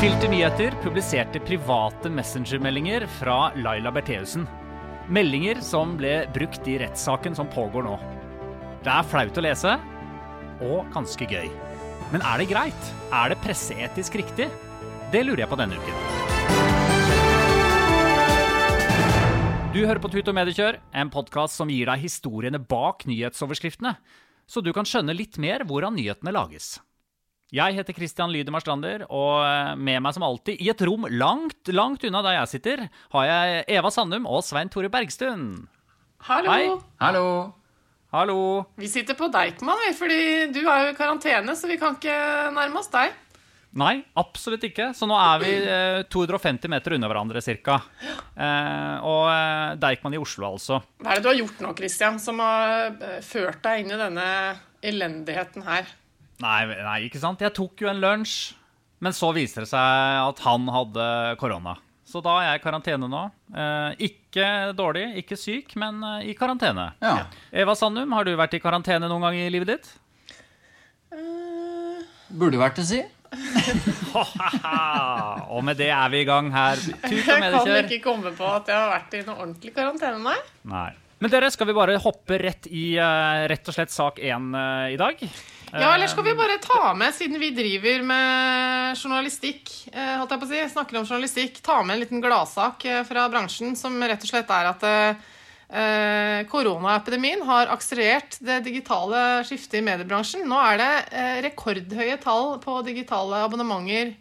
Filter Nyheter publiserte private messengermeldinger fra Laila Bertheussen. Meldinger som ble brukt i rettssaken som pågår nå. Det er flaut å lese, og ganske gøy. Men er det greit? Er det presseetisk riktig? Det lurer jeg på denne uken. Du hører på Tut og Mediekjør, en podkast som gir deg historiene bak nyhetsoverskriftene, så du kan skjønne litt mer hvordan nyhetene lages. Jeg heter Christian Lydemar Strander, og med meg som alltid, i et rom langt, langt unna der jeg sitter, har jeg Eva Sandum og Svein Tore Bergstuen. Hallo. Hei. Hallo. Hallo. Vi sitter på Deichman, vi, fordi du er jo i karantene, så vi kan ikke nærme oss deg. Nei, absolutt ikke. Så nå er vi eh, 250 meter unna hverandre ca. Eh, og eh, Deichman i Oslo, altså. Hva er det du har gjort nå, Christian, som har eh, ført deg inn i denne elendigheten her? Nei, nei, ikke sant? Jeg tok jo en lunsj, men så viser det seg at han hadde korona. Så da er jeg i karantene nå. Eh, ikke dårlig, ikke syk, men eh, i karantene. Ja. Eva Sandum, har du vært i karantene noen gang i livet ditt? Burde vært å si. og med det er vi i gang her. Tut og Jeg kan ikke komme på at jeg har vært i noe ordentlig karantene, nei. Nei. Men dere, skal vi bare hoppe rett i eh, rett og slett sak én i dag? Ja, eller skal vi bare ta med, siden vi driver med journalistikk, eh, holdt jeg på å si, snakker om journalistikk, ta med en liten gladsak eh, fra bransjen, som rett og slett er at eh, eh, koronaepidemien har akselerert det digitale skiftet i mediebransjen. Nå er det eh, rekordhøye tall på digitale abonnementer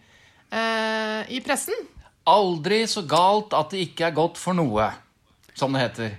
eh, i pressen. Aldri så galt at det ikke er godt for noe, som det heter.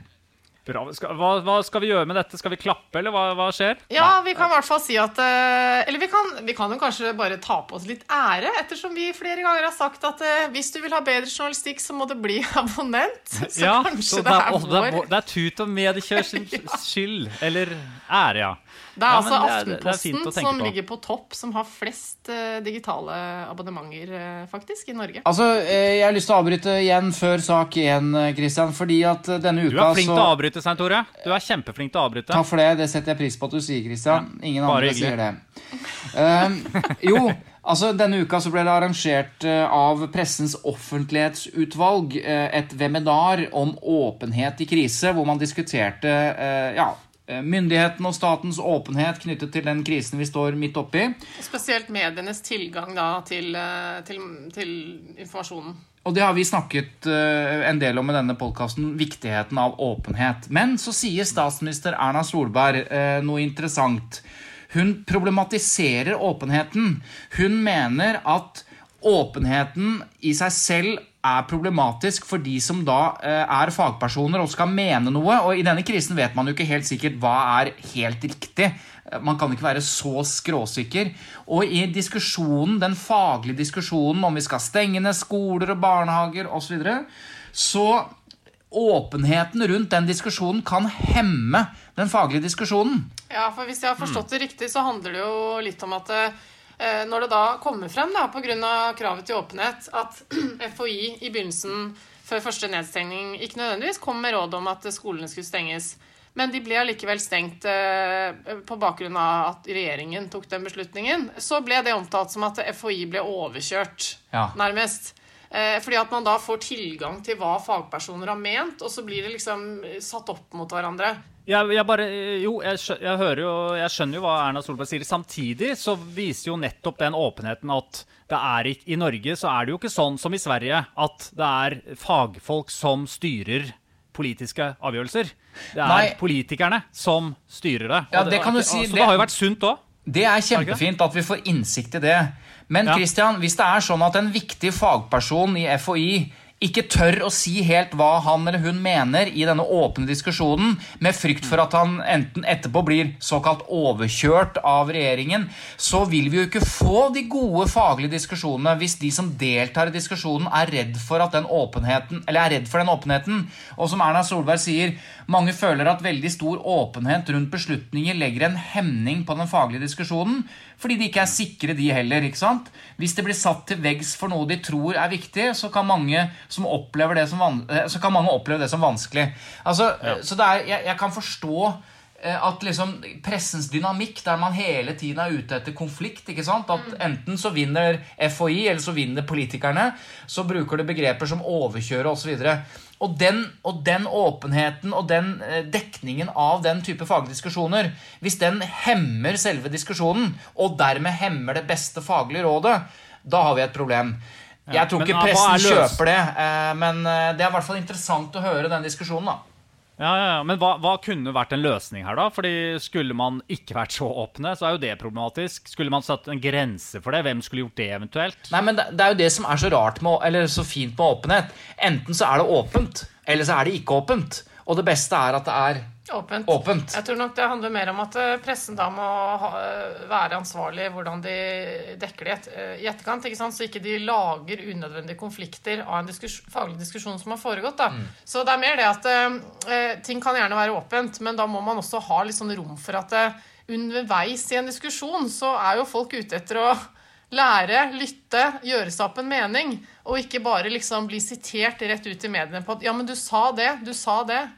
Bra. Skal, hva, hva skal vi gjøre med dette? Skal vi klappe, eller hva, hva skjer? Ja, vi kan i hvert fall si at eh, Eller vi kan, vi kan jo kanskje bare ta på oss litt ære, ettersom vi flere ganger har sagt at eh, hvis du vil ha bedre journalistikk, så må du bli abonnent. Så ja, kanskje så det er det, er, vår det er tut og mediekjør sin skyld. Eller ære, ja. Det er Ja, altså det er- er Aftenposten som på. ligger på topp, som har flest uh, digitale abonnementer, uh, faktisk, i Norge. Altså, eh, Jeg har lyst til å avbryte igjen før sak én, Christian, fordi at denne uka så Du er flink så til å avbryte, Svein Tore. Du er kjempeflink til å avbryte. Takk for det. Det setter jeg pris på at du sier, Christian. Ingen andre hyggelig. sier det. Eh, jo, altså denne uka så ble det arrangert av Pressens offentlighetsutvalg et webinar om åpenhet i krise, hvor man diskuterte ja, eh, myndigheten og statens åpenhet knyttet til den krisen vi står midt oppi. Spesielt medienes tilgang da, til, eh, til, til informasjonen. Og det har vi snakket eh, en del om i denne podkasten, viktigheten av åpenhet. Men så sier statsminister Erna Solberg noe interessant. Hun problematiserer åpenheten. Hun mener at åpenheten i seg selv er problematisk for de som da eh, er fagpersoner og skal mene noe. Og i denne krisen vet man jo ikke helt sikkert hva er helt riktig. Eh, Man kan ikke være så skråsikker. Og i diskusjonen, den faglige diskusjonen om vi skal stenge ned skoler og barnehager osv., så, videre, så åpenheten rundt den diskusjonen kan hemme den faglige diskusjonen. Ja, for hvis jeg har forstått det riktig, så handler det jo litt om at eh, når det da kommer frem, da, pga. kravet til åpenhet, at FHI i begynnelsen, før første nedstengning, ikke nødvendigvis kom med råd om at skolene skulle stenges. Men de ble allikevel stengt eh, på bakgrunn av at regjeringen tok den beslutningen. Så ble det omtalt som at FHI ble overkjørt, Ja. nærmest. Eh, fordi at man da får tilgang til hva fagpersoner har ment, og så blir det liksom satt opp mot hverandre. Jeg, jeg bare, jo, jeg, jeg hører jo Jeg skjønner jo hva Erna Solberg sier. Samtidig så viser jo nettopp den åpenheten at det er ikke I Norge så er det jo ikke sånn som i Sverige at det er fagfolk som styrer politiske avgjørelser. Det er Nei. politikerne som styrer det. Ja, det kan du si. Så Det- det har jo vært sunt òg. Det er kjempefint at vi får innsikt i det. Men. Christian, hvis det er sånn at en viktig fagperson i FHI ikke tør å si helt hva han eller hun mener i denne åpne diskusjonen, med frykt for at han enten etterpå blir såkalt overkjørt av regjeringen, så vil vi jo ikke få de gode faglige diskusjonene hvis de som deltar i diskusjonen, er redd for, den åpenheten, er redd for den åpenheten. Og som Erna Solberg sier, mange føler at veldig stor åpenhet rundt beslutninger legger en hemning på den faglige diskusjonen, fordi de ikke er sikre, de heller. ikke sant? Hvis det blir satt til veggs for noe de tror er viktig, så kan mange, som opplever det som, van eh, så kan mange oppleve det som vanskelig. Altså, ja. Så det er, jeg, jeg kan forstå eh, at liksom pressens dynamikk, der man hele tiden er ute etter konflikt ikke sant? At enten så vinner FHI, eller så vinner politikerne. Så bruker det begreper som overkjøre osv. Og den, og den åpenheten og den eh, dekningen av den type fagdiskusjoner, hvis den hemmer selve diskusjonen, og dermed hemmer det beste faglige rådet, da har vi et problem. Jeg tror ikke ah, pressen er kjøper det, eh, men eh, det er i hvert fall interessant å høre den diskusjonen. da. Ja, ja, ja. Men hva, hva kunne vært en løsning her, da? Fordi Skulle man ikke vært så åpne, så er jo det problematisk. Skulle man satt en grense for det? Hvem skulle gjort det eventuelt? Nei, men det, det er jo det som er så rart med, eller så fint med åpenhet. Enten så er det åpent, eller så er det ikke åpent. Og det beste er at det er Åpent. åpent. Jeg tror nok det handler mer om at eh, pressen da må ha, eh, være ansvarlig i hvordan de dekker det i eh, i etterkant. ikke sant? Så ikke de lager unødvendige konflikter av en diskus faglig diskusjon som har foregått. da. Så det er mer det at eh, ting kan gjerne være åpent, men da må man også ha litt sånn rom for at eh, underveis i en diskusjon så er jo folk ute etter å lære, lytte, gjøre seg opp en mening, og ikke bare liksom bli sitert rett ut i mediene på at 'ja, men du sa det', du sa det'.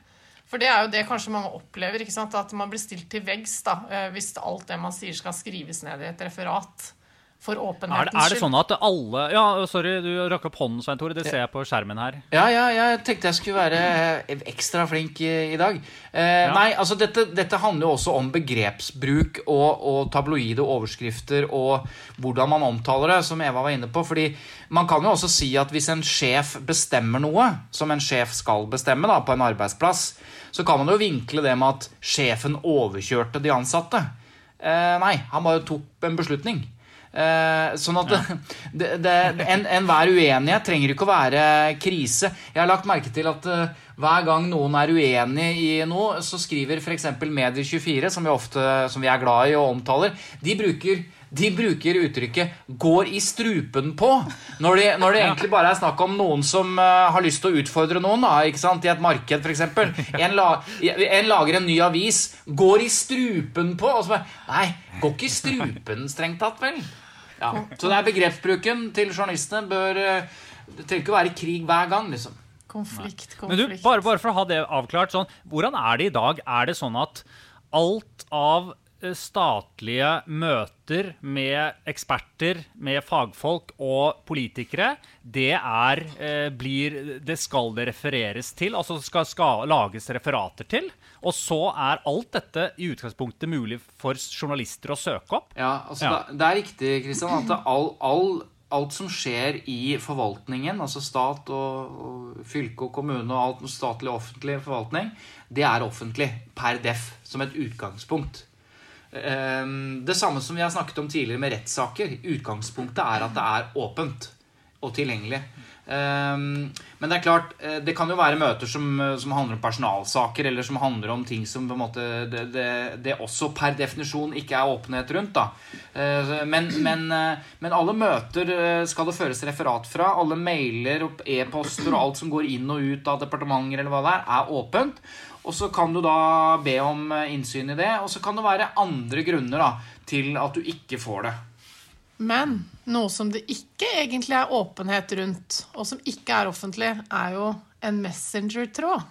For det er jo det kanskje mange opplever, at man blir stilt til veggs da, eh, hvis alt det man sier skal skrives ned i et referat. For Er, åpenhetens skyld. er det sånn at alle Ja, sorry, du rakk opp hånden, Svein Tore. Det ser jeg på skjermen her. Ja, ja, jeg tenkte jeg skulle være eh, ekstra flink i, i dag. Eh, Nei, altså dette, dette handler jo også om begrepsbruk og, og tabloide overskrifter og hvordan man omtaler det, som Eva var inne på. Fordi man kan jo også si at hvis en sjef bestemmer noe, som en sjef skal bestemme da, på en arbeidsplass, så kan man jo vinkle det med at sjefen overkjørte de ansatte. Eh, nei, han bare tok en beslutning. Eh, sånn at det, en, Enhver uenighet trenger ikke å være krise. Jeg har lagt merke til at eh, hver gang noen er uenig i noe, så skriver f.eks. Medier24, som som vi er glad i og omtaler, de bruker, de bruker uttrykket 'går i strupen på', når, de, når det egentlig bare er snakk om noen som uh, har lyst til å utfordre noen da, ikke sant? i et marked, f.eks. En, la, en lager en ny avis, 'går i strupen på', og så bare Nei, går ikke i strupen, strengt tatt, vel? Ja, Så det er begrepsbruken til journalistene bør eh, Det trenger ikke å være krig hver gang, liksom. Konflikt, konflikt. Men du, bare, bare for å ha det avklart, sånn, hvordan er det i dag? Er det sånn at alt av statlige møter med eksperter, med fagfolk og politikere, det er eh, blir Det skal det refereres til, altså skal, skal lages referater til. Og så er alt dette i utgangspunktet mulig for journalister å søke opp. Ja, altså Ja. Det, det er riktig, Kristian, at all, all, alt som skjer i forvaltningen, altså stat og, og fylke og kommune og alt statlig og offentlig forvaltning, det er offentlig per def, som et utgangspunkt. Ehm, Det samme som vi har snakket om tidligere med rettssaker. Utgangspunktet er at det er åpent og tilgjengelig. Ehm, Men det er klart, eh, det kan jo være møter som, som handler om personalsaker, eller som handler om ting som måte det, det, det også per definisjon ikke er åpenhet rundt. Eh, Men, men, eh, men alle møter skal det føres referat fra. Alle mailer og e-poster og alt som går inn og ut av departementer, eller hva det er, er åpent. Og så kan du da be om eh, innsyn i det, og så kan det være andre grunner da, til at du ikke får det. Men noe som det ikke egentlig er åpenhet rundt, og som ikke er offentlig, er jo en messenger-tråd.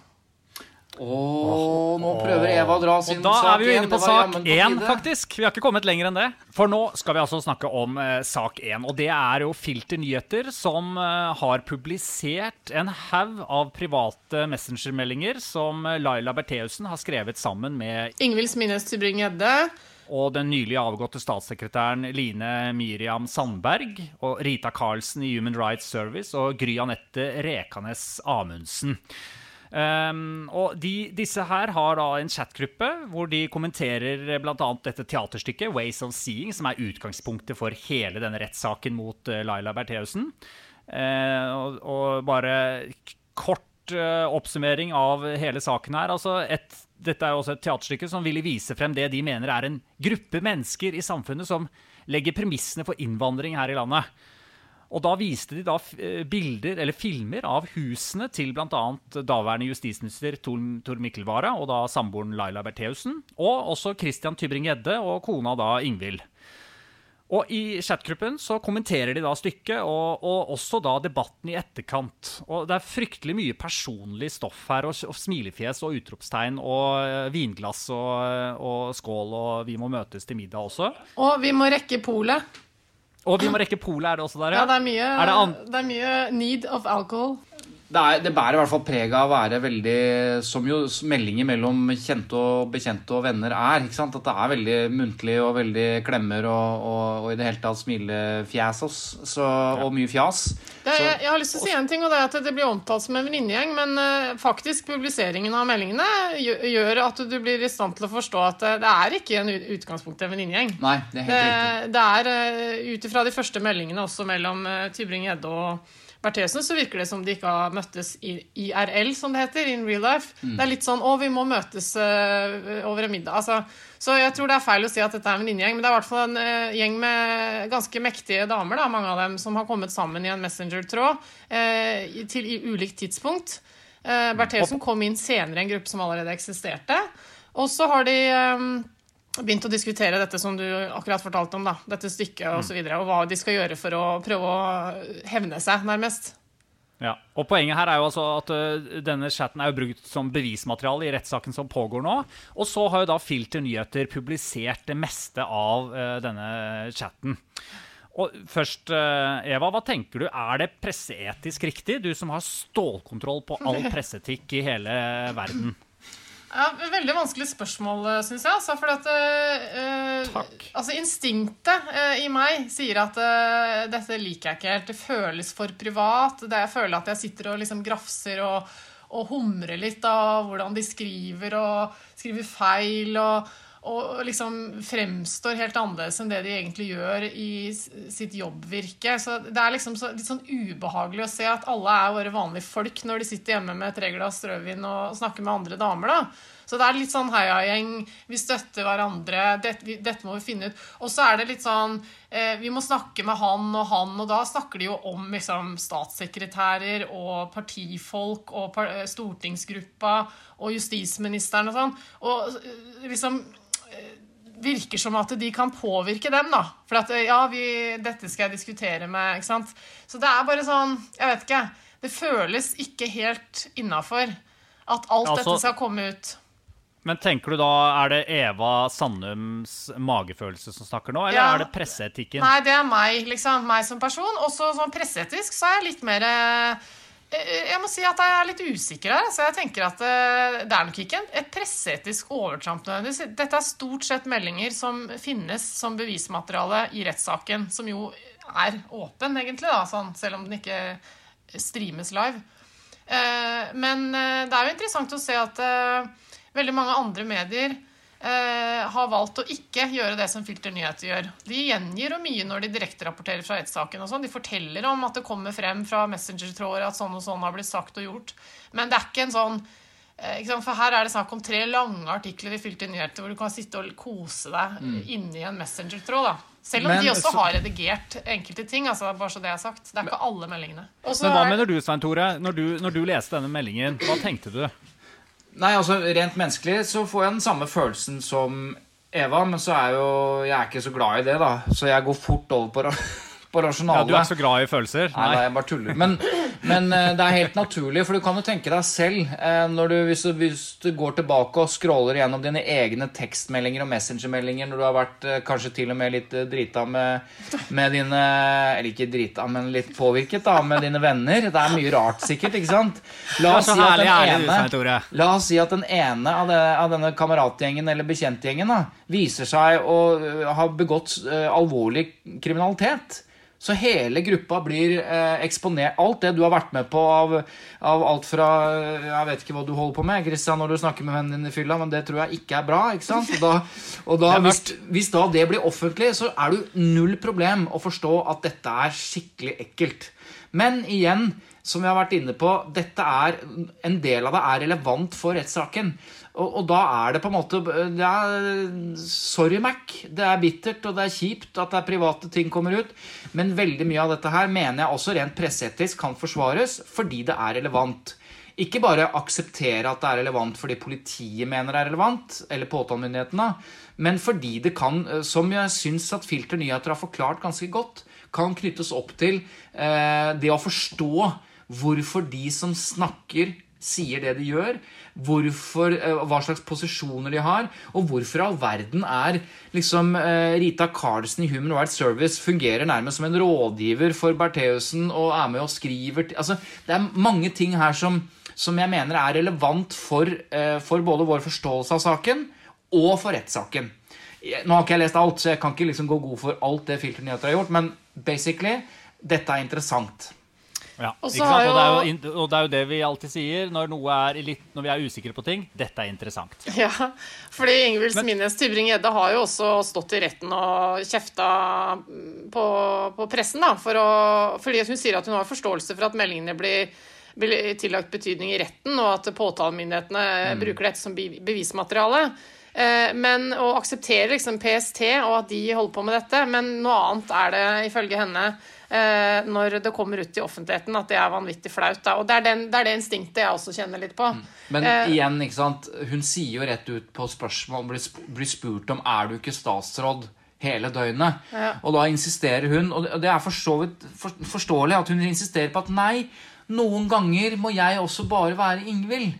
Åh, nå prøver Eva å dra sin Og da er vi jo inne på sak én, faktisk. Vi har ikke kommet lenger enn det. For nå skal vi altså snakke om eh, sak én. Og det er jo Filter Nyheter som eh, har publisert en haug av private messengermeldinger som eh, Laila Bertheussen har skrevet sammen med Ingvild Smines Tybring-Gjedde. og den nylig avgåtte statssekretæren Line Miriam Sandberg og Rita Karlsen i Human Rights Service og Gry Anette Rekanes Amundsen. Um, og de, disse her har da en chatgruppe hvor de kommenterer bl.a. dette teaterstykket Ways of Seeing, som er utgangspunktet for hele denne rettssaken mot uh, Laila Bertheussen. Uh, og, og bare kort uh, oppsummering av hele saken her. Altså et, dette er jo også et teaterstykke som ville vise frem det de mener er en gruppe mennesker i samfunnet som legger premissene for innvandring her i landet. Og da viste de da eh, bilder, eller filmer av husene til bl.a. daværende justisminister Tor, Tor Mikkel Wara og da samboeren Laila Bertheussen. Og også Christian Tybring-Gjedde og kona da Ingvild. Og i chatgruppen så kommenterer de da stykket, og, og også da debatten i etterkant. Og det er fryktelig mye personlig stoff her, og, og smilefjes og utropstegn og eh, vinglass og, og skål, og vi må møtes til middag også. Og vi må rekke polet. Og vi må rekke polet, er det også der, Ja, det er mye, Er det det er mye need of alcohol. Det, er, det bærer i hvert fall preg av å være veldig Som jo meldinger mellom kjente og bekjente og venner er. ikke sant? At det er veldig muntlig og veldig klemmer og, og, og i det hele tatt smilefjes oss. Så, og mye fjas. Det, jeg, jeg har lyst til å si en ting, og det er at det blir omtalt som en venninnegjeng, men uh, faktisk publiseringen av meldingene gjør, at du blir i stand til å forstå at eh, det er ikke en ut- utgangspunkt en venninnegjeng. Nei, det er helt riktig. Det, det er uh, ut ifra de første meldingene også mellom uh, Tybring-Gjedde og Bertheussen, så virker det som de ikke har møttes i IRL, som det heter, in real life. Mm. Det er litt sånn 'Å, vi må møtes uh, over en middag'. Altså, så jeg tror det er feil å si at dette er en venninnegjeng, men det er i hvert fall en uh, gjeng med ganske mektige damer, da, mange av dem, som har kommet sammen i en messenger-tråd uh, til i ulikt tidspunkt. Uh, Bertheussen kom inn senere i en gruppe som allerede eksisterte. Og så har de eh, begynt å diskutere dette som du akkurat fortalte om, da. Dette stykket og så videre, og hva de skal gjøre for å prøve å hevne seg, nærmest. Ja, og Poenget her er jo altså at ø, denne chatten er jo brukt som bevismateriale i rettssaken som pågår nå. Og så har jo da Filter Nyheter publisert det meste av ø, denne chatten. Og først, ø, Eva, hva tenker du? Er det presseetisk riktig? Du som har stålkontroll på all presseetikk i hele verden. Ja, Veldig vanskelig spørsmål, syns jeg. Altså, for at uh, Takk. Altså, instinktet uh, i meg sier at uh, dette liker jeg ikke helt. Det føles for privat. Det jeg føler at jeg sitter og liksom grafser og, og humrer litt av hvordan de skriver og skriver feil. og og liksom fremstår helt annerledes enn det de egentlig gjør i sitt jobbvirke. Så Det er liksom så, litt sånn ubehagelig å se at alle er våre vanlige folk når de sitter hjemme med tre glass rødvin og snakker med andre damer. da. Så det er litt sånn heiagjeng, vi støtter hverandre, dette, vi, dette må vi finne ut. Og så er det litt sånn eh, Vi må snakke med han og han, og da snakker de jo om liksom, statssekretærer og partifolk og par, eh, stortingsgruppa og justisministeren og sånn. Og eh, liksom virker som at de kan påvirke dem, da. For at ja, vi, dette skal jeg diskutere med, ikke sant. Så det er bare sånn, jeg vet ikke. Det føles ikke helt innafor at alt Altså- dette skal komme ut. Men tenker du da, er det Eva Sandums magefølelse som snakker nå, eller Ja. er det presseetikken? Nei, det er meg, liksom. Meg som person. Også sånn presseetisk så er jeg litt mer eh, Jeg må si at jeg er litt usikker her. Så jeg tenker at eh, det er nok ikke et presseetisk overtramp nødvendigvis. Dette er stort sett meldinger som finnes som bevismateriale i rettssaken, som jo er åpen, egentlig, da, sånn, selv om den ikke streames live. Eh, Men det er jo interessant å se at veldig mange andre medier eh, har valgt å ikke gjøre det som Filter Nyheter gjør. De gjengir jo mye når de direkterapporterer fra rettssaken. og sånn. De forteller om at det kommer frem fra messengertråder at sånn og sånn har blitt sagt og gjort. Men det er ikke en sånn eh? For her er det snakk om tre lange artikler i Filter Nyheter hvor du kan sitte og kose deg inni en messengertråd. da. Selv om Men de også så- har redigert enkelte ting. altså bare så det er sagt. Det er ikke alle meldingene. Også Men hva er- mener du, Svein Tore? Når du, når du leste denne meldingen, hva tenkte du? Nei, altså Rent menneskelig så får jeg den samme følelsen som Eva, men så er jo jeg er ikke så glad i det, da. Så jeg går fort over på, ra rasjonale. Ja, du er ikke så glad i følelser? Nei, nei, jeg bare tuller. Men, Men eh, det er helt naturlig, for du kan jo tenke deg selv eh, når du, hvis, du, hvis du går tilbake og scroller gjennom dine egne tekstmeldinger og messengermeldinger når du har vært eh, kanskje til og med litt drita med, med dine Eller ikke drita, men litt påvirket da, med dine venner. Det er mye rart, sikkert. ikke sant? La oss, si at, den Tore. La oss si at den ene av, det, av denne kameratgjengen eller bekjentgjengen da, viser seg å øh, ha begått øh, alvorlig kriminalitet. Så hele gruppa blir eh, eksponert. Alt det du har vært med på av, av alt fra Jeg vet ikke hva du holder på med Christian, når du snakker med vennen din i fylla, men det tror jeg ikke er bra. ikke sant? Og da, og da, hvis, hvis da det blir offentlig, så er det null problem å forstå at dette er skikkelig ekkelt. Men igjen, som vi har vært inne på, dette er, en del av det er relevant for rettssaken. Og, og da er det på en måte er, Sorry, Mac. Det er bittert og det er kjipt at det er private ting kommer ut. Men veldig mye av dette her mener jeg også rent presseetisk kan forsvares fordi det er relevant. Ikke bare akseptere at det er relevant fordi politiet mener det er relevant, eller påtalemyndighetene, men fordi det kan, eh, som jeg syns at Filter Nyheter har forklart ganske godt, kan knyttes opp til eh, det å forstå hvorfor de som snakker, sier det de gjør, hvorfor, eh, hva slags posisjoner de har, og hvorfor all verden er liksom eh, Rita Karlsen i Human Rights Service fungerer nærmest som en rådgiver for Bertheussen og er med og skriver altså, Det er mange ting her som, som jeg mener er relevant for, eh, for både vår forståelse av saken og for rettssaken. Nå har ikke jeg lest alt, så jeg kan ikke liksom gå god for alt det Filternyheter har gjort, men basically, dette er interessant. Ja, Og sant? Og, det er jo, jo- og det er jo det vi alltid sier når, noe er litt, når vi er usikre på ting. Dette er interessant. Ja, fordi Ingvild Smines Tybring-Gjedde har jo også stått i retten og kjefta på, på pressen, da, for å, fordi hun sier at hun har forståelse for at meldingene blir, blir tillagt betydning i retten, og at påtalemyndighetene bruker dette som bevismateriale. Eh, Men å akseptere liksom PST og at de holder på med dette, men noe annet er det ifølge henne når det kommer ut i offentligheten, at det er vanvittig flaut. Da. Og det er, den, det er det instinktet jeg også kjenner litt på. Men Eh, igjen, ikke sant? hun sier jo rett ut på spørsmål, blir, blir spurt om er du ikke statsråd hele døgnet. Og da insisterer hun, og det- er for så vidt for, forståelig at hun insisterer på at nei, noen ganger må jeg også bare være Ingvild.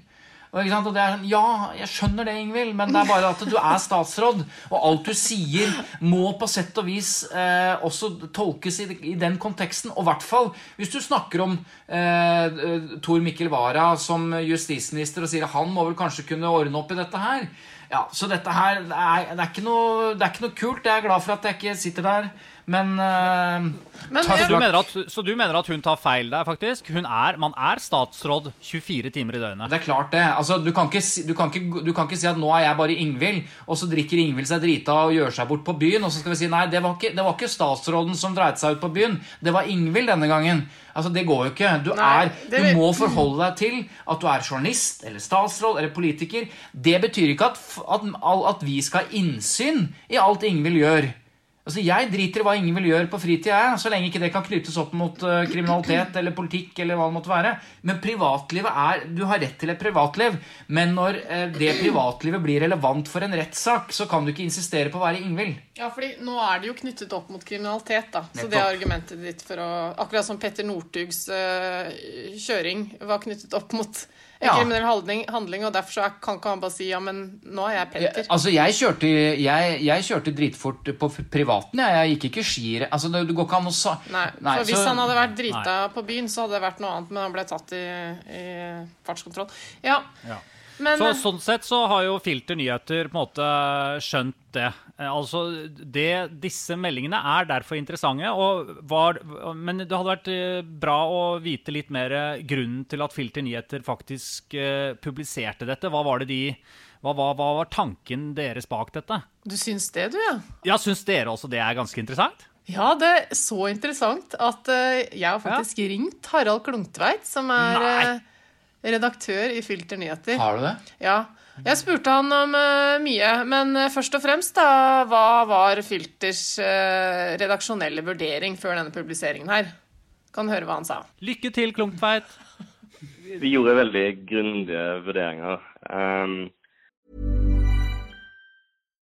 Og, og det er sånn, Ja, jeg skjønner det, Ingvild, men det er bare at du er statsråd. Og alt du sier, må på sett og vis eh, også tolkes i, i den konteksten. Og i hvert fall hvis du snakker om eh, eh, Tor Mikkel Wara som justisminister og sier at han må vel kanskje kunne ordne opp i dette her. Ja, Så dette her det er, det er, ikke, noe, det er ikke noe kult. Jeg er glad for at jeg ikke sitter der. Men, uh, Men Så du, mener at, så du mener at hun tar feil der, faktisk? Er, man er statsråd 24 timer i døgnet. Det er klart det. Altså, du, kan ikke, du, kan ikke, du kan ikke si at nå er jeg bare Ingvild, og så drikker Ingvild seg drita og gjør seg bort på byen, og så skal vi si nei, det var ikke, det var ikke statsråden som dreit seg ut på byen, det var Ingvild denne gangen. Altså, Det går jo ikke. Du, Nei, er, du vil- må forholde deg til at du er journalist eller statsråd eller politiker. Det betyr ikke at, at, at vi skal ha innsyn i alt Ingvild gjør. Altså, Jeg driter i hva Ingvild gjør på fritida, så lenge ikke det kan knyttes opp mot uh, kriminalitet eller politikk. eller hva det måtte være. Men privatlivet er Du har rett til et privatliv, men når uh, det privatlivet blir relevant for en rettssak, så kan du ikke insistere på å være Ingvild. Ja, fordi nå er det jo knyttet opp mot kriminalitet, da. Så Nettopp. det er argumentet ditt for å Akkurat som Petter Northugs uh, kjøring var knyttet opp mot en Ja. kriminell handling, handling, og derfor så er- kan ikke han bare si ja, men nå er jeg Petter. Altså, jeg kjørte, jeg, jeg kjørte dritfort på f- privaten. Jeg, jeg gikk ikke skirenn. Altså, det, det går ikke an å sa... Nei, Nei, for Hvis så- han hadde vært drita på byen, så hadde det vært noe annet, men han ble tatt i, i fartskontroll. Ja, Ja. men Så, sånn sett så har jo Filter Nyheter på en måte skjønt det. Eh, Altså, det, Disse meldingene er derfor interessante. Og var, men det hadde vært eh, bra å vite litt mer eh, grunnen til at Filter Nyheter faktisk eh, publiserte dette. Hva var det de hva, hva, hva var tanken deres bak dette? du syns det, du, ja? Ja, Syns dere også det er ganske interessant? Ja, det er så interessant at eh, jeg har faktisk ringt Harald Klungtveit, som er Nei. eh, redaktør i Filter Nyheter. Har du det? Ja. Jeg spurte han om uh, mye, men uh, først og fremst, da, hva var Filters uh, redaksjonelle vurdering før denne publiseringen her? Kan høre hva han sa. Lykke til, Klungtveit. Vi gjorde veldig grundige vurderinger. Um,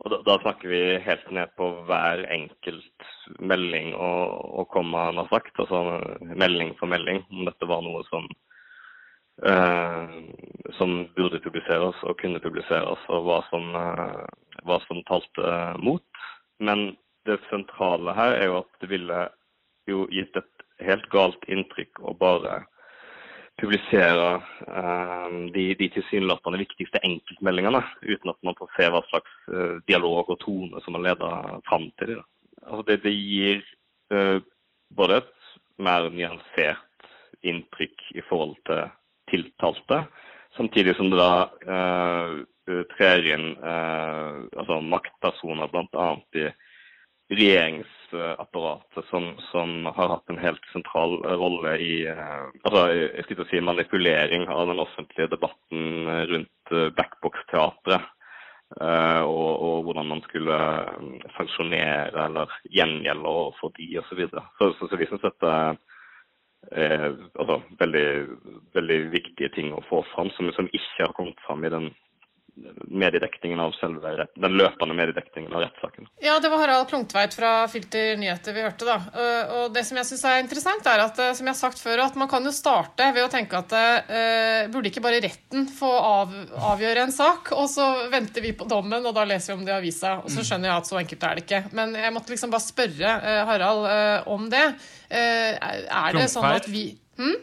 Og da, da snakker vi helt ned på hver enkelt melding og, og komma han har sagt. Altså melding for melding, om dette var noe som eh, som burde publiseres og kunne publiseres, og hva som, eh, hva som talte mot. Men det sentrale her er jo at det ville jo gitt et helt galt inntrykk å bare publisere eh, de, de tilsynelatende viktigste enkeltmeldingene, uten at man får se hva slags eh, dialog og tone som har ledet fram til det. Altså det, det gir eh, både et mer nyansert inntrykk i forhold til tiltalte, samtidig som det da eh, trer inn eh, altså maktpersoner bl.a. i regjeringsapparatet som, som har hatt en helt sentral rolle i eh, altså, jeg skal ikke si manipulering av den offentlige debatten rundt eh, Blackbox-teatret. eh, og, og hvordan man skulle sanksjonere eller gjengjelde overfor de osv. Så, så, så, så vi syns dette er altså, veldig, veldig viktige ting å få fram, som, som ikke har kommet fram i den mediedekningen av selve rett- den løpende mediedekningen av rettssaken. Ja, det var Harald Klungtveit fra Filter Nyheter vi hørte, da. Og- Og det som jeg syns er interessant, er at eh, som jeg har sagt før, at man kan jo starte ved å tenke at uh, burde ikke bare retten få av, avgjøre en sak, og så venter vi på dommen, og da leser vi om det i avisa. Og så skjønner jeg at så enkelt er det ikke. Men jeg måtte liksom bare spørre uh, Harald uh, om det. Eh, er er det sånn at vi hm?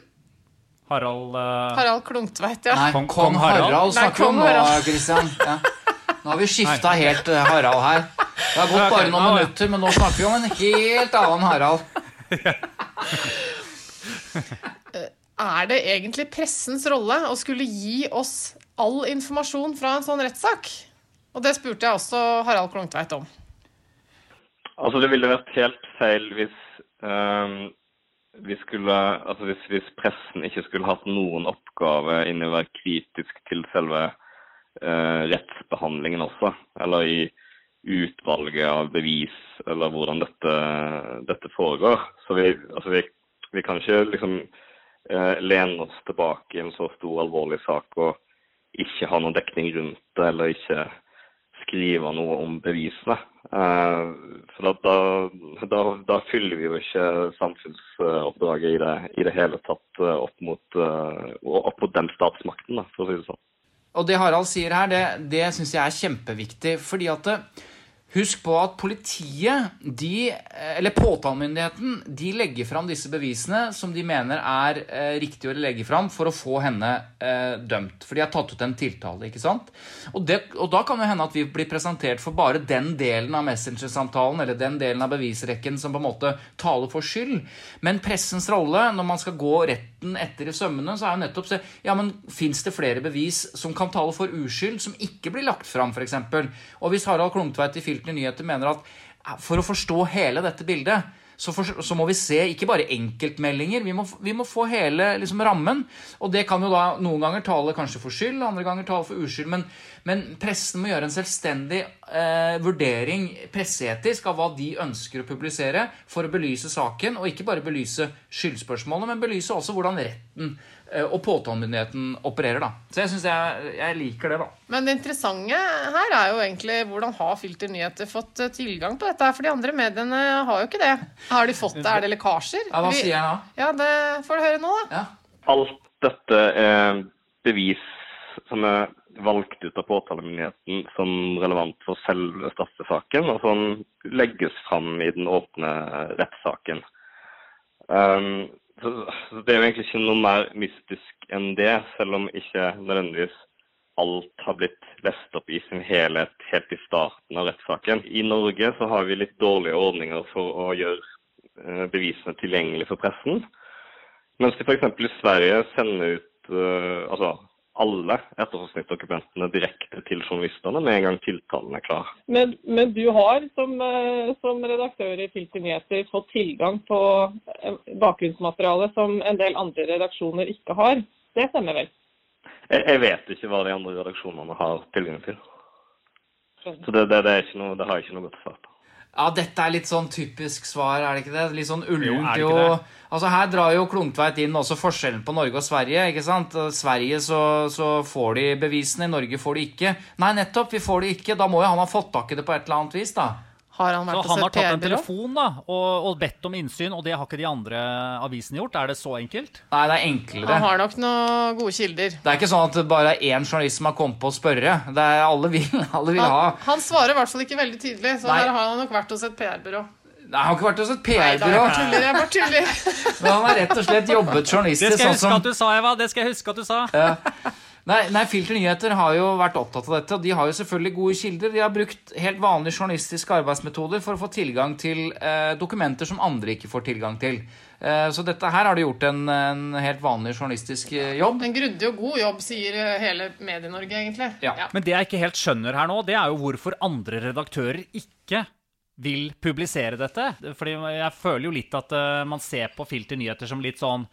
Harald uh... Harald Klungtveit, ja. Nei, Kong- kong Harald? Harald snakker vi om nå, Kristian. Christian. Ja. Nå har vi skifta helt eh, Harald her. Det har gått okay, bare noen ja. minutter, men nå snakker vi om en helt annen Harald. Er det egentlig pressens rolle å skulle gi oss all informasjon fra en sånn rettssak? Og det spurte jeg også Harald Klungtveit om. Altså Det ville vært helt feil hvis ehm, vi skulle, altså hvis, hvis pressen ikke skulle hatt noen oppgave inni å være kritisk til selve eh, rettsbehandlingen også, eller i utvalget av bevis, eller hvordan dette, dette foregår. Så vi, altså vi, vi kan ikke liksom eh, lene oss tilbake i en så stor, alvorlig sak og ikke ha noen dekning rundt det, eller ikke skrive noe om bevisene. Eh, for da, da, da, fyller vi jo ikke samfunnsoppdraget i det, i det hele tatt eh, opp mot, eh, opp mot den statsmakten, da, for å si det sånn. Og det Harald sier her, det, det syns jeg er kjempeviktig. fordi at Husk på at politiet, de, eller påtalemyndigheten, de legger fram disse bevisene som de mener er eh, riktig å legge fram for å få henne eh, dømt. For de har tatt ut en tiltale. ikke sant? Og, det, og da kan det hende at vi blir presentert for bare den delen av Messenger-samtalen eller den delen av bevisrekken som på en måte taler for skyld. Men pressens rolle når man skal gå retten etter i sømmene, så er jo nettopp se ja, men fins det flere bevis som kan tale for uskyld, som ikke blir lagt fram, f.eks. Og hvis Harald Klungtveit i Filter Nyheter mener at for å forstå hele dette bildet så, for, så må vi se ikke bare enkeltmeldinger, vi må, vi må få hele liksom, rammen. Og det kan jo da noen ganger tale kanskje for skyld, andre ganger tale for uskyld. Men, men pressen må gjøre en selvstendig eh, vurdering presseetisk av hva de ønsker å publisere for å belyse saken, og ikke bare belyse skyldspørsmålet, men belyse også hvordan retten eh, og påtalemyndigheten opererer. da. Så jeg syns jeg, jeg liker det, da. Men det interessante her er jo egentlig hvordan har Filter Nyheter fått eh, tilgang på dette? her? For de andre mediene har jo ikke det. Har de fått det? Er det lekkasjer? Ja, Hva sier jeg da? Ja, det får du høre nå, da. Ja. Alt dette er bevis som er valgt ut av påtalemyndigheten som relevant for selve straffesaken, og som legges fram i den åpne rettssaken. Um, Det er jo egentlig ikke noe mer mystisk enn det, selv om ikke nødvendigvis alt har blitt lest opp i sin helhet helt i starten av rettssaken. I Norge så har vi litt dårlige ordninger for å gjøre eh, bevisene tilgjengelig for pressen. Mens de f.eks. i Sverige sender ut uh, altså alle etterforskningsdokumentene direkte til journalistene med en gang tiltalen er klar. Men, men du har som, eh, som, redaktør i Filter Nyheter fått tilgang på eh, bakgrunnsmateriale som en del andre redaksjoner ikke har. Det stemmer vel? Jeg, jeg vet ikke hva de andre redaksjonene har tilgang til. Så det, det, det, noe, det har jeg ikke noe godt svar på. Ja, dette er litt sånn typisk svar, er det ikke det? Litt sånn ullent jo. Altså Her drar jo Klungtveit inn også forskjellen på Norge og Sverige. ikke sant? Sverige så, så, får de bevisene, i Norge får de ikke. Nei, nettopp, vi får de ikke. Da må jo han ha fått tak i det på et eller annet vis, da. Har han vært så han har tatt en telefon da, og, og, bedt om innsyn, og det har ikke de andre avisene gjort? Er det så enkelt? Nei, det er enklere. Han har nok noen gode kilder. Det er ikke sånn at det bare er én journalist som har kommet på å spørre. Det er Alle vil, alle vil han, ha Han svarer i hvert fall ikke veldig tydelig, så Nei. her har han nok vært hos et PR-byrå. Nei, han har ikke vært hos et PR-byrå. Jeg bare tuller. Men han har rett og slett jobbet journalistisk. Det skal jeg sånn huske at du sa, Eva. Det skal jeg huske at du sa. Ja. Nei, nei, Filter Nyheter har jo vært opptatt av dette, og de har jo selvfølgelig gode kilder. De har brukt helt vanlige journalistiske arbeidsmetoder for å få tilgang til eh, dokumenter som andre ikke får tilgang til. Eh, så dette her har de gjort en, en helt vanlig journalistisk eh, jobb. En grundig og god jobb, sier eh, hele Medie-Norge, egentlig. Ja. ja. Men det jeg ikke helt skjønner her nå, det er jo hvorfor andre redaktører ikke vil publisere dette. Fordi jeg føler jo litt at uh, man ser på Filter Nyheter som litt sånn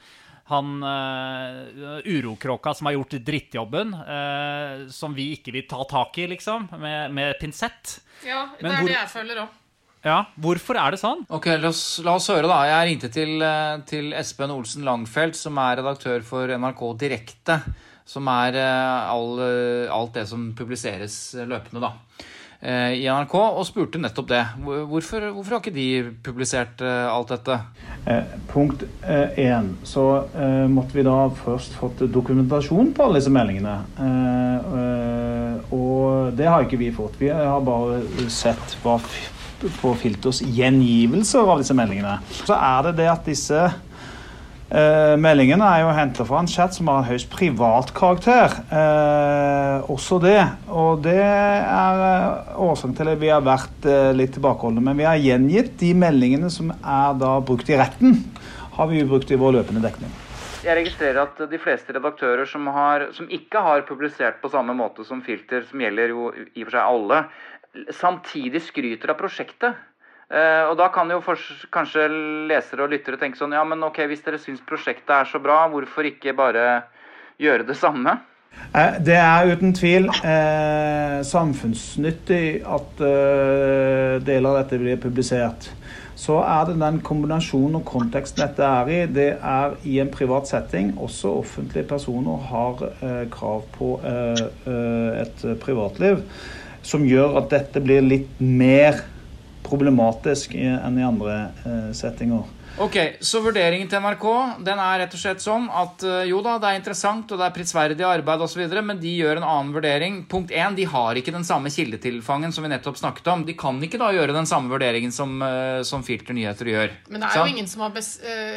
han uh, urokråka som har gjort drittjobben, uh, som vi ikke vil ta tak i, liksom, med, med pinsett. Ja, det er hvor... det jeg føler òg. Ja, Hvorfor er det sånn? Ok, La oss, la oss høre, da. Jeg ringte til, eh, til, Espen Olsen Langfelt, som er redaktør for NRK Direkte. Som er all, alt det som publiseres løpende, da. Eh, i NRK og spurte nettopp det. Hvorfor, hvorfor har ikke de publisert eh, alt dette? Eh, punkt én, så måtte vi da først fått dokumentasjon på alle disse meldingene. og det har ikke vi fått. Vi har bare sett på Filters gjengivelser av disse meldingene. Så er det det at disse Eh, meldingen er jo henta fra en chat som har en høyst privat karakter. Uh, også det. Og det er uh, årsaken til at vi har vært litt tilbakeholdne. Men vi har gjengitt de meldingene som er da brukt i retten, har vi jo brukt i vår løpende dekning. Jeg registrerer at de fleste redaktører som, har, som ikke har publisert på samme måte som Filter, som gjelder jo i og for seg alle, samtidig skryter av prosjektet. Uh, og da kan jo for, kanskje lesere og lyttere tenke sånn Ja, men ok, hvis dere syns prosjektet er så bra, hvorfor ikke bare gjøre det samme? Uh, det er uten tvil eh, samfunnsnyttig at deler av dette blir publisert. Så er det den kombinasjonen og konteksten dette er i. Det er i en privat setting. Også offentlige personer har krav på et privatliv. Som gjør at dette blir litt mer problematisk enn i andre eh, settinger. Ok, Så vurderingen til NRK den er rett og slett sånn at eh, jo da, det er interessant og det er prisverdig arbeid osv., men de gjør en annen vurdering. Punkt 1, de har ikke den samme kildetilfangen som vi nettopp snakket om. De kan ikke da gjøre den samme vurderingen som, eh, som Filter Nyheter gjør. Men det er jo ingen som har, bes,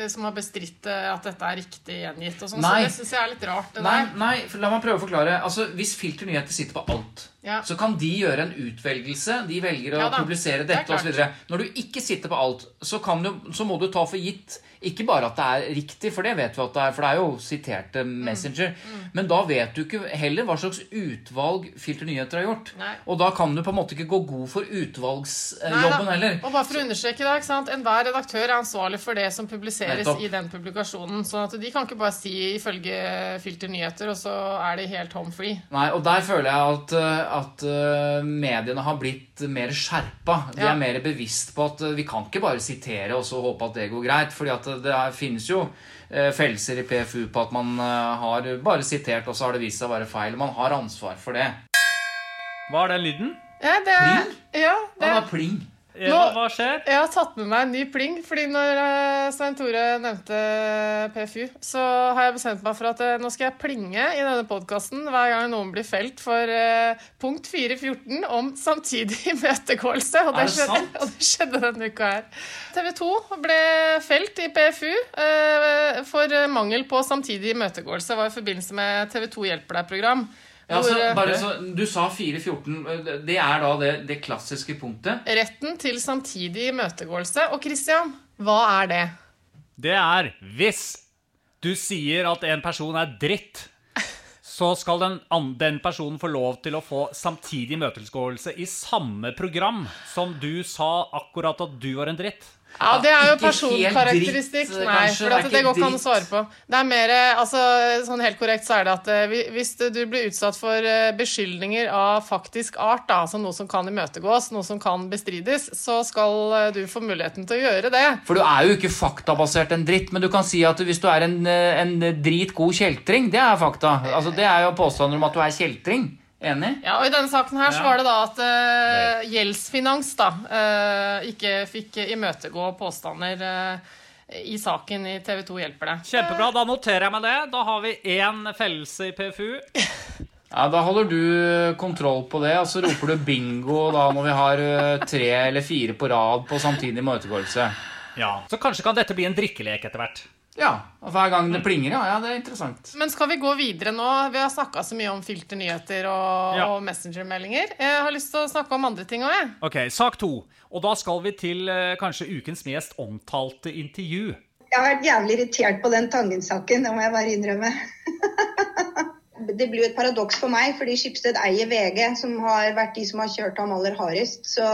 som har, bestridt at dette er riktig gjengitt, og sånn, så det syns jeg er litt rart. nei, nei, la meg prøve å forklare. Altså, Hvis Filter Nyheter sitter på alt ja. så kan de gjøre en utvelgelse. De velger å ja, publisere dette osv. Når du ikke sitter på alt, så, du, så, må du ta for gitt ikke bare at det er riktig, for det vet vi at det er, for det er jo siterte mm. Messenger. Mm. Mm. Men da vet du ikke heller hva slags utvalg Filter Nyheter har gjort. Nei. Og da kan du på en måte ikke gå god for utvalgsjobben heller. Og bare for å understreke det, ikke sant? Enhver redaktør er ansvarlig for det som publiseres Nettopp. i den publikasjonen. Så at de kan ikke bare si ifølge Filter Nyheter, og så er de helt home free. Nei, og der føler jeg at, at uh, mediene har blitt mer skjerpa. De ja. er mer bevisst på at vi kan ikke bare sitere og så håpe at det går greit. fordi at det er, finnes jo eh, fellelser i PFU på at man eh, har bare sitert, og så har det vist seg å være feil. Man har ansvar for det. Hva er den lyden? Ja, det er, pling? Ja, det er pling. Eva, hva skjer? Jeg har tatt med meg en ny pling, fordi når eh, Svein Tore nevnte PFU, så har jeg bestemt meg for at eh, nå skal jeg plinge i denne podkasten hver gang noen blir felt for eh, punkt 414 om samtidig imøtegåelse. Og, det skjedde- og det skjedde denne uka her. TV 2 ble felt i PFU eh, for mangel på samtidig imøtegåelse. Var i forbindelse med TV 2 Hjelper deg-program. Ja, altså, eh, bare så, du sa 4.14. Det er da det, det klassiske punktet. Retten til samtidig imøtegåelse. Og Christian, hva er det? Det er hvis du sier at en person er dritt, så skal den, den personen få lov til å få samtidig imøtegåelse i samme program som du sa akkurat at du var en dritt. Ja, det er jo ikke personkarakteristikk. dritt, Nei, for Det det går ikke an å svare på. Det er mer, eh, altså, sånn helt korrekt så er det at eh, hvis du blir utsatt for eh, beskyldninger av faktisk art, da, altså noe som kan imøtegås, noe som kan bestrides, så skal du få muligheten til å gjøre det. For du er jo ikke faktabasert en dritt, men du kan si at hvis du er en, en dritgod kjeltring, det er fakta. Altså, det er jo påstander om at du er kjeltring. Enig? Ja, og I denne saken her så var det da at uh, Gjeldsfinans da, uh, ikke fikk imøtegå påstander uh, i saken i TV 2 Hjelper deg. Kjempebra, da noterer jeg meg det. Da har vi én fellelse i PFU. Ja, Da holder du kontroll på det, og så roper du bingo da når vi har tre eller fire på rad på samtidig imøtegåelse. Ja. Så kanskje kan dette bli en drikkelek etter hvert. Ja, og hver gang det plinger, ja. ja det er interessant. Men skal vi gå videre nå? Vi har snakka så mye om filternyheter og, Ja. og messengermeldinger. Jeg har lyst til å snakke om andre ting òg, jeg. Ok, sak to. Og da skal vi til eh, kanskje ukens mest omtalte intervju. Jeg har vært jævlig irritert på den Tangen-saken, det må jeg bare innrømme. Det blir jo et paradoks for meg, fordi Skipsted eier VG, som har vært de som har kjørt ham aller hardest. Så,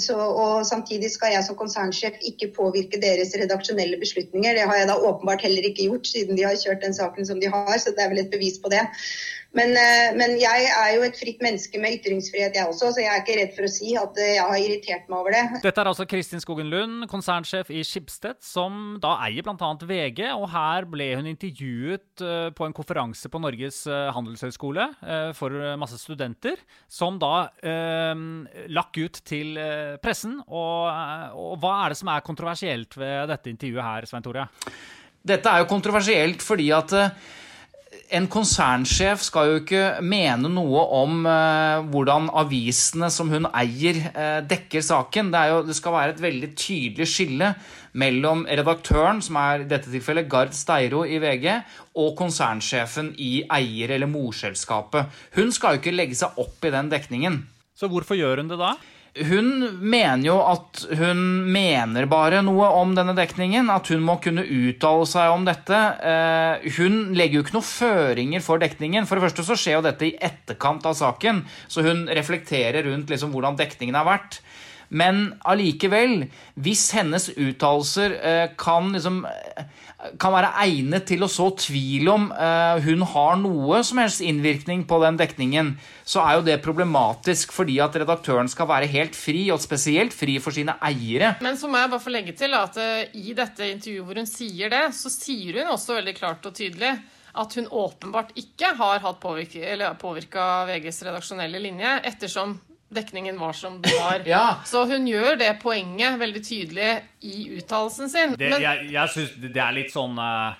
så, og samtidig skal jeg som konsernsjef ikke påvirke deres redaksjonelle beslutninger. Det har jeg da åpenbart heller ikke gjort, siden de har kjørt den saken som de har. Så det er vel et bevis på det. Men, eh, men jeg er jo et fritt menneske med ytringsfrihet, jeg også, så jeg er ikke redd for å si at eh, jeg har irritert meg over det. Dette er altså Kristin Skogen Lund, konsernsjef i Schibsted, som da eier bl.a. VG. Og her ble hun intervjuet eh, på en konferanse på Norges handelshøyskole for masse studenter, som da eh, lakk ut til pressen. Og, og hva er det som er kontroversielt ved dette intervjuet her, Svein Tore? Dette er jo kontroversielt fordi at en konsernsjef skal jo ikke mene noe om eh, hvordan avisene som hun eier, eh, dekker saken. Det, jo, det skal være et veldig tydelig skille mellom redaktøren, som er i dette tilfellet Gard Steiro i VG, og konsernsjefen i eier- eller morselskapet. Hun skal jo ikke legge seg opp i den dekningen. Så hvorfor gjør hun det da? Hun mener jo at hun mener bare noe om denne dekningen, at hun må kunne uttale seg om dette. Eh, Hun legger jo ikke noen føringer for dekningen. For det første så skjer jo dette i etterkant av saken, så hun reflekterer rundt liksom hvordan dekningen har vært. Men allikevel, hvis hennes uttalelser eh, kan liksom eh, kan være egnet til å så tvil om eh, hun har noe som helst innvirkning på den dekningen, så er jo det problematisk fordi at redaktøren skal være helt fri, og spesielt fri for sine eiere. Men så må jeg bare få legge til at i dette intervjuet hvor hun sier det, så sier hun også veldig klart og tydelig at hun åpenbart ikke har hatt påvirka VGs redaksjonelle linje, ettersom dekningen var som den var. Ja. Så hun gjør det poenget veldig tydelig i uttalelsen sin. Det, Men- jeg jeg syns det er litt sånn eh,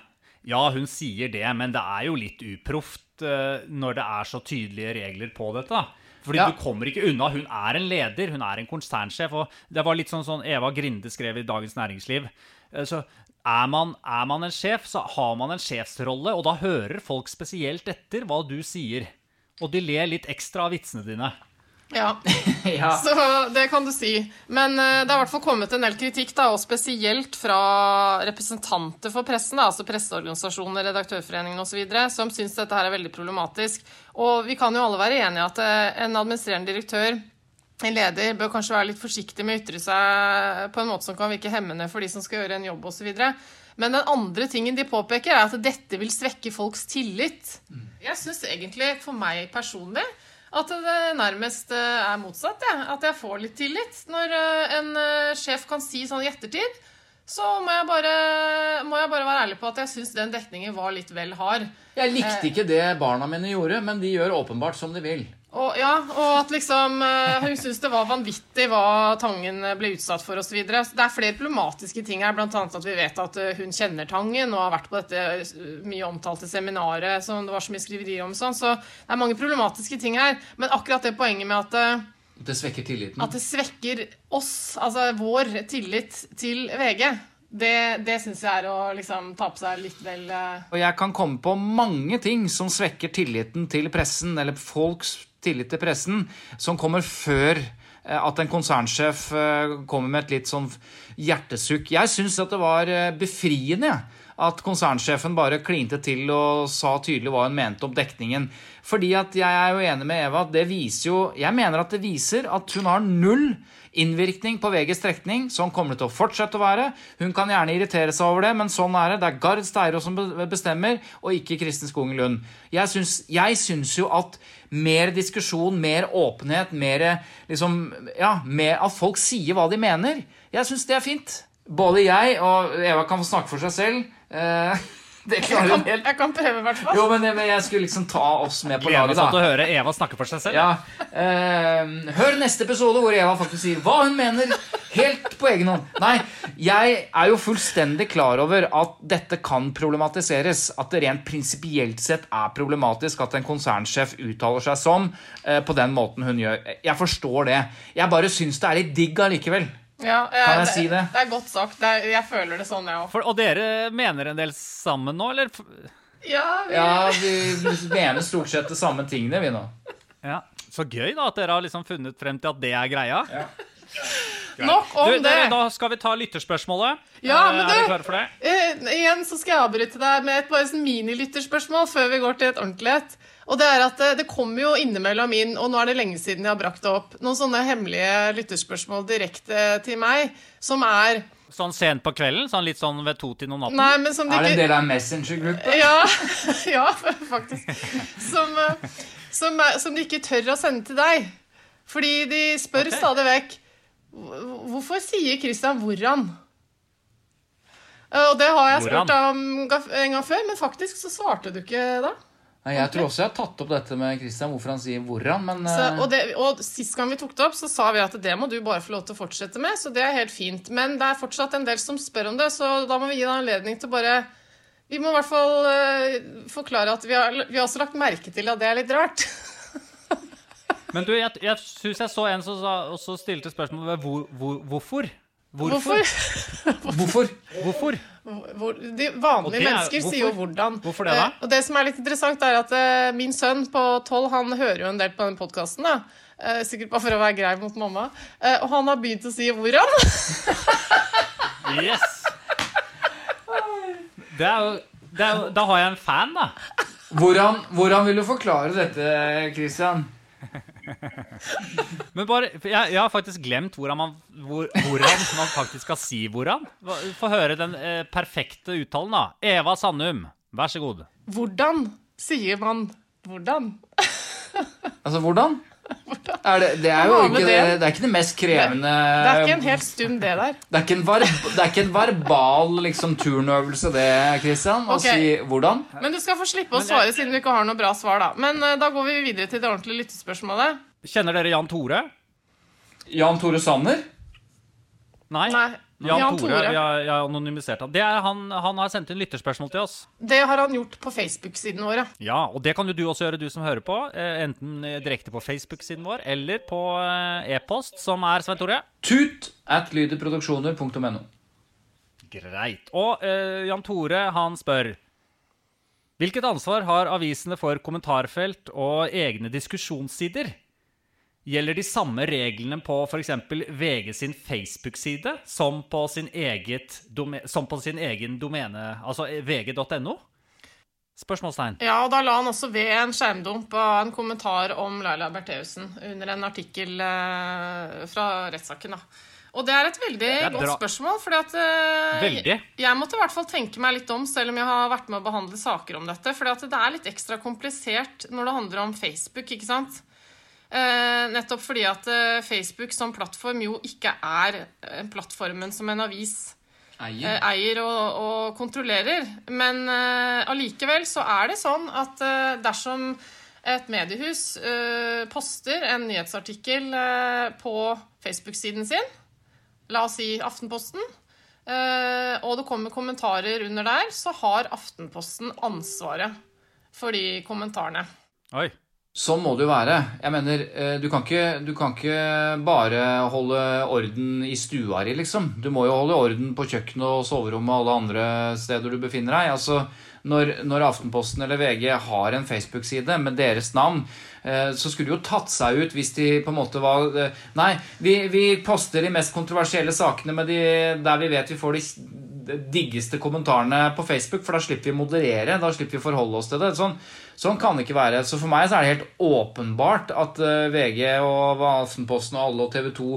Ja, hun sier det, men det er jo litt uproft eh, når det er så tydelige regler på dette. Fordi Ja. du kommer ikke unna. Hun er en leder, hun er en konsernsjef. og Det var litt sånn sånn Eva Grinde skrev i Dagens Næringsliv. Eh, Så er man, er man en sjef, så har man en sjefsrolle, og da hører folk spesielt etter hva du sier. Og de ler litt ekstra av vitsene dine. Ja. Ja. Så det kan du si. Men eh, det har i hvert fall kommet en del kritikk, da, og spesielt fra representanter for pressen, da, altså presseorganisasjoner, Redaktørforeningen osv., som syns dette her er veldig problematisk. Og vi kan jo alle være enige i at eh, en administrerende direktør en leder bør kanskje være litt forsiktig med å ytre seg på en måte som kan virke hemmende for de som skal gjøre en jobb osv. Men den andre tingen de påpeker, er at dette vil svekke folks tillit. Jeg syns egentlig, for meg personlig, at det nærmest eh, er motsatt. Ja. At jeg får litt tillit. Når eh, en eh, sjef kan si sånn i ettertid, så må jeg bare, må jeg bare være ærlig på at jeg syns den dekningen var litt vel hard. Jeg likte ikke det barna mine gjorde, men de gjør åpenbart som de vil. Og, ja, og at liksom eh, hun syntes det var vanvittig hva Tangen ble utsatt for osv. Det er flere problematiske ting her, bl.a. at vi vet at eh, hun kjenner Tangen og har vært på dette eh, mye omtalte seminaret som det var så mye skriverier om. Sånn, så det er mange problematiske ting her. Men akkurat det poenget med at eh, Det svekker tilliten. at det svekker oss, altså vår tillit til VG, det, det syns jeg er å liksom ta på seg litt vel eh, Og jeg kan komme på mange ting som svekker tilliten til pressen, eller folks tillit til pressen, som kommer før eh, at en konsernsjef eh, kommer med et litt sånn hjertesukk. Jeg syns at det var eh, befriende at konsernsjefen bare klinte til og sa tydelig hva hun mente om dekningen. Fordi at jeg er jo enig med Eva at det viser jo Jeg mener at det viser at hun har null innvirkning på VGs trekning, sånn kommer det til å fortsette å være. Hun kan gjerne irritere seg over det, men sånn er det. Det er Gard Steiro som bestemmer, og ikke Kristin Skogen Lund. Jeg syns, jeg syns jo at mer diskusjon, mer åpenhet, mer liksom Ja, mer at folk sier hva de mener. Jeg syns det er fint. Både jeg og Eva kan få snakke for seg selv. Eh, det jeg klarer kan, hun helt. jeg kan prøve, i hvert fall. Jo, men, men jeg skulle liksom ta oss med på Gleder laget, meg sånn til å høre Eva snakke for seg selv. Ja, Uh, hør neste episode hvor Eva faktisk sier hva hun mener, helt på egen hånd. Nei, jeg er jo fullstendig klar over at dette kan problematiseres. At det rent prinsipielt sett er problematisk at en konsernsjef uttaler seg som uh, på den måten hun gjør. Jeg forstår det. Jeg bare syns det er litt digg allikevel. Ja, eh, Kan jeg si det? Det er godt sagt. Det er, jeg føler det sånn, jeg òg. Og dere mener en del sammen nå, eller? Ja, vi, Ja, vi mener stort sett det samme tingene, vi nå. Ja. Så gøy da at dere har liksom funnet frem til at det er greia. Nok om Du, det. dere, da skal vi ta lytterspørsmålet. Ja, Eh, men er du- klare for det? Uh, igjen så skal jeg avbryte deg med et bare sånn minilytterspørsmål før vi går til et ordentlig et. Og det er at eh, det kommer jo innimellom inn, og nå er det lenge siden jeg har brakt det opp, noen sånne hemmelige lytterspørsmål direkte til meg, som er Sånn sent på kvelden? Sånn litt sånn ved to-tiden om natten? Nei, men som de Er det en del av en messengergruppe? Ja, ja faktisk. Som, eh, som, som de ikke tør å sende til deg. Fordi de spør okay. stadig vekk Hvorfor sier Christian 'hvor'an'? Eh, Og det har jeg spurt om en gang før, men faktisk så svarte du ikke da. Jeg tror også jeg har tatt opp dette med Christian, hvorfor han sier 'hvordan', men Så, eh, og, det, og sist gang vi tok det opp, så sa vi at det må du bare få lov til å fortsette med. Så det er helt fint. Men det er fortsatt en del som spør om det, så da må vi gi deg anledning til bare Vi må i hvert fall uh, forklare at vi har, vi har også lagt merke til at det er litt rart. Men du, jeg, jeg syns jeg så en som sa, også stilte spørsmål ved hvor, hvor, hvorfor. Hvorfor? Hvorfor? Hvorfor? Hvor, de vanlige er- mennesker hvorfor? sier jo 'hvordan'. Hvorfor det, da? Eh, og det som er litt interessant, er at eh, min sønn på tolv han hører jo en del på den podkasten. sikkert bare for å være grei mot mamma. Eh, og han har begynt å si 'hvordan'. Yes! Det er jo, det er jo Da har jeg en fan, da. Hvordan, hvordan vil du forklare dette, Christian? Men bare, jeg, jeg har faktisk glemt hvordan man, hvor, hvordan man faktisk skal si hvordan. Få høre den eh, perfekte uttalen, da. Eva Sandum, vær så god. Hvordan sier man 'hvordan'? Altså, hvordan? Er det, det er jo ikke det? er ikke det mest krevende Det er ikke en helt stum, det der. det er ikke en, var, det er ikke en verbal liksom, turnøvelse, det, Christian, å si hvordan. Men du skal få slippe å svare siden du ikke har noe bra svar, da. Men uh, da går vi videre til det ordentlige lyttespørsmålet. Kjenner dere Jan Tore? Jan Tore Sanner? Nei. Nei. Jan, Jan Tore. Tore. Jeg, jeg har anonymisert han. Det er, han. Han har sendt inn lytterspørsmål til oss. Det har han gjort på Facebook-siden vår, ja. Ja, og det kan jo du også gjøre, du som hører på. eh, Enten eh, direkte på Facebook-siden vår eller på eh, e-post, som er Svein Tore. Tut at lyderproduksjoner.no. Greit. Og eh, Jan Tore, han spør Hvilket ansvar har avisene for kommentarfelt og egne diskusjonssider? Gjelder de samme reglene på f.eks. VG sin Facebook-side som, på sin som på sin egen domene, altså vg.no? Spørsmålstegn. Ja, og da la han også ved en skjermdump av en kommentar om Laila Bertheussen under en artikkel eh, fra rettssaken. da. Og det er et veldig er godt spørsmål, fordi at eh, Veldig. Jeg måtte i hvert fall tenke meg litt om, selv om jeg har vært med å behandle saker om dette. fordi at det er litt ekstra komplisert når det handler om Facebook, ikke sant? Eh, nettopp fordi at eh, Facebook som plattform jo ikke er eh, plattformen som en avis eh, eier og, og kontrollerer. Men eh, allikevel så er det sånn at dersom et mediehus eh, poster en nyhetsartikkel på Facebook-siden sin, la oss si Aftenposten, eh, og det kommer kommentarer under der, så har Aftenposten ansvaret for de kommentarene. Oi. Sånn må det jo være. Jeg mener, eh, du kan, ikke, du kan ikke bare holde orden i stua di, liksom. Du må jo holde orden på kjøkkenet og soverommet og alle andre steder du befinner deg. Altså, når, når Aftenposten eller VG har en Facebook-side med deres navn, eh, så skulle det jo tatt seg ut hvis de på en måte var eh, Nei, vi, vi poster de mest kontroversielle sakene de, der vi vet vi får de diggeste kommentarene på Facebook, for da slipper vi moderere. Da slipper vi forholde oss til det. Sånn, sånn kan det ikke være. Så for meg så er det helt åpenbart at eh, VG og Aftenposten og alle og TV 2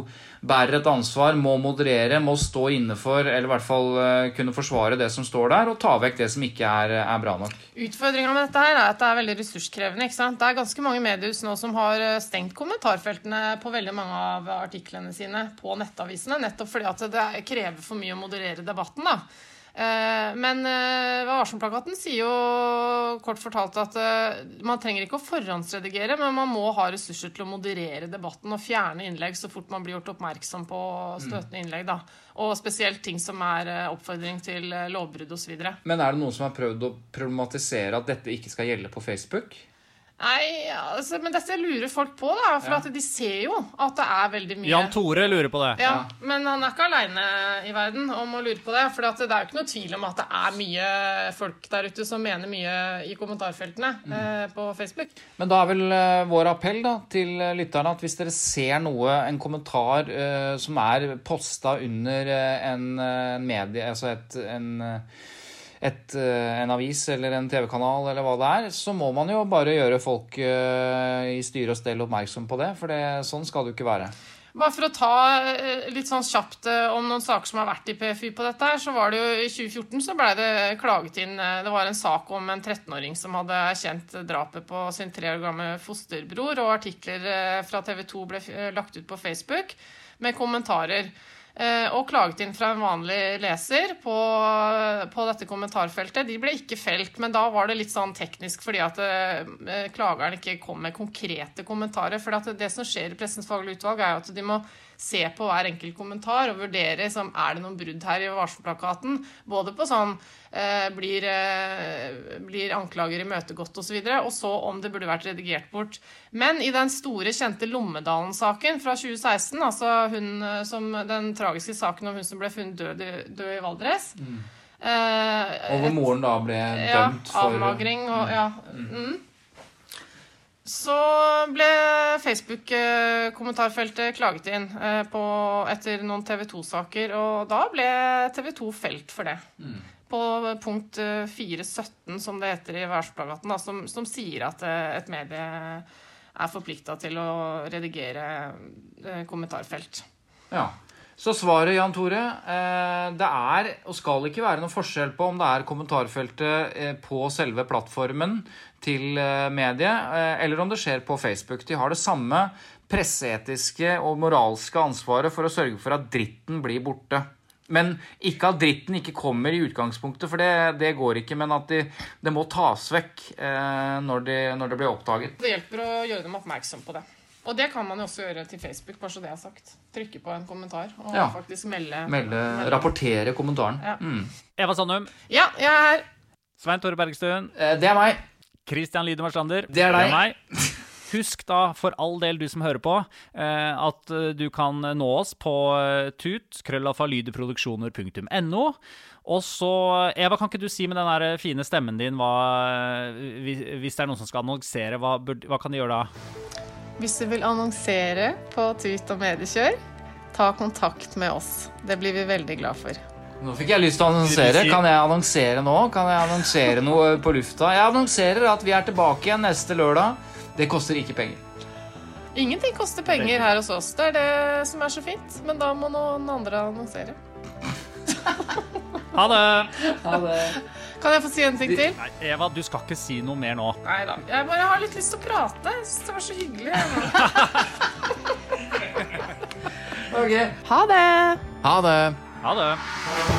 bærer et ansvar, må moderere, må stå inne for, eller i hvert fall eh, kunne forsvare det som står der, og ta vekk det som ikke er, er bra nok. Utfordringa med dette her er at det er veldig ressurskrevende. ikke sant? Det er ganske mange mediehus nå som har eh, stengt kommentarfeltene på veldig mange av artiklene sine på nettavisene, nettopp fordi at det krever for mye å moderere debatten. da. Eh, Men eh, varsom-plakaten sier jo kort fortalt at eh, man trenger ikke å forhåndsredigere, men man må ha ressurser til å moderere debatten og fjerne innlegg så fort man blir gjort oppmerksom på støtende innlegg. da. Og spesielt ting som er oppfordring til lovbrudd osv. Men er det noen som har prøvd å problematisere at dette ikke skal gjelde på Facebook? Nei, altså, men dette lurer folk på, da. For at de ser jo at det er veldig mye Jan Tore lurer på det. Ja, Men han er ikke aleine i verden om å lure på det. For det er jo ikke noe tvil om at det er mye folk der ute som mener mye i kommentarfeltene eh, på Facebook. Men da er vel eh, vår appell da, til eh, lytterne at hvis dere ser noe, en kommentar eh, som er posta under eh, en, eh, medie, altså et, en, et, eh, en avis eller en TV-kanal eller hva det er, så må man jo bare gjøre folk eh, i styre og stell oppmerksom på det, for det, sånn skal det jo ikke være. Bare for å ta eh, litt sånn kjapt om noen saker som har vært i PFY på dette her, så var det jo i 2014 så ble det klaget inn Det var en sak om en 13-åring som hadde erkjent drapet på sin tre år gamle fosterbror, og artikler fra TV 2 ble lagt ut på Facebook med kommentarer. Eh, Og klaget inn fra en vanlig leser på, på dette kommentarfeltet. De ble ikke felt, men da var det litt sånn teknisk fordi at eh, klageren ikke kom med konkrete kommentarer. For det som skjer i Pressens faglige utvalg, er at de må se på hver enkelt kommentar og vurdere som, er det noen brudd her i varselplakaten. Både på sånn eh, blir, eh, blir anklager imøtegått osv., og, så og så om det burde vært redigert bort. Men i den store, kjente Lommedalen-saken fra 2016, altså hun, eh, som, den tragiske saken om hun som ble funnet død, død i Valdres eh, Og hvor moren da ble ja, dømt for avmagring og ja. Mm. Så ble Facebook-kommentarfeltet klaget inn eh, på, etter noen TV 2-saker, og da ble TV 2 felt for det. På punkt eh, 417, som det heter i Værsplagaten, som, som sier at eh, et medie er forplikta til å redigere eh, kommentarfelt. Ja. Så svaret, Jan Tore, eh, det er og skal ikke være noen forskjell på om det er kommentarfeltet eh, på selve plattformen til eh, mediet, eller om det skjer på Facebook. De har det samme presseetiske og moralske ansvaret for å sørge for at dritten blir borte. Men ikke at dritten ikke kommer i utgangspunktet, for det, det går ikke. Men at de, det må tas vekk når, de, det blir oppdaget. Det hjelper å gjøre dem oppmerksom på det. Og det kan man jo også gjøre til Facebook, bare så det er sagt. Trykke på en kommentar og Ja. faktisk melde. Melde, rapportere kommentaren. Ja. Mm. Eva Sandum, Ja, jeg er her. Svein Tore Bergstuen, Eh, Det er meg. Christian Lydemar Strander. Det er deg. meg. Husk da, for all del du som hører på, eh, at eh, du kan nå oss på tut, krøllafa lydeproduksjoner.no. Og så, Eva, kan ikke du si med den der fine stemmen din hva hvis- Hvis det er noen som skal annonsere, hva, hva kan de gjøre da? Hvis du vil annonsere på Tut og Mediekjør, ta kontakt med oss. Det blir vi veldig glad for. Nå fikk jeg lyst til å annonsere. Kan jeg annonsere nå? Kan jeg annonsere noe på lufta? Jeg annonserer at vi er tilbake igjen neste lørdag. Det koster ikke penger. Ingenting koster penger her hos oss. Det er det som er så fint. Men da må noen andre annonsere. Ha det! Kan jeg få si en ting til? Nei, Eva, du skal ikke si noe mer nå. Nei da. Jeg bare har litt lyst til å prate. Jeg syns det var så hyggelig. Ha det! Ha det. Ha det.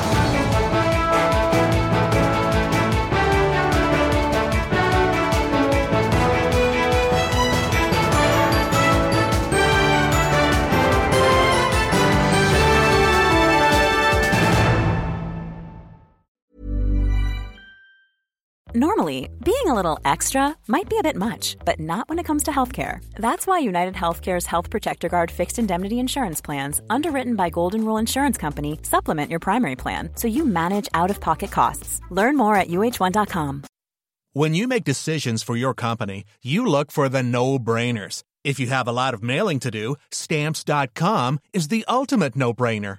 Normally, being a little extra might be a bit much, but not when it comes to healthcare. That's why United Healthcare's Health Protector Guard fixed indemnity insurance plans, underwritten by Golden Rule Insurance Company, supplement your primary plan so you manage out of pocket costs. Learn more at uh1.com. When you make decisions for your company, you look for the no brainers. If you have a lot of mailing to do, stamps.com is the ultimate no brainer.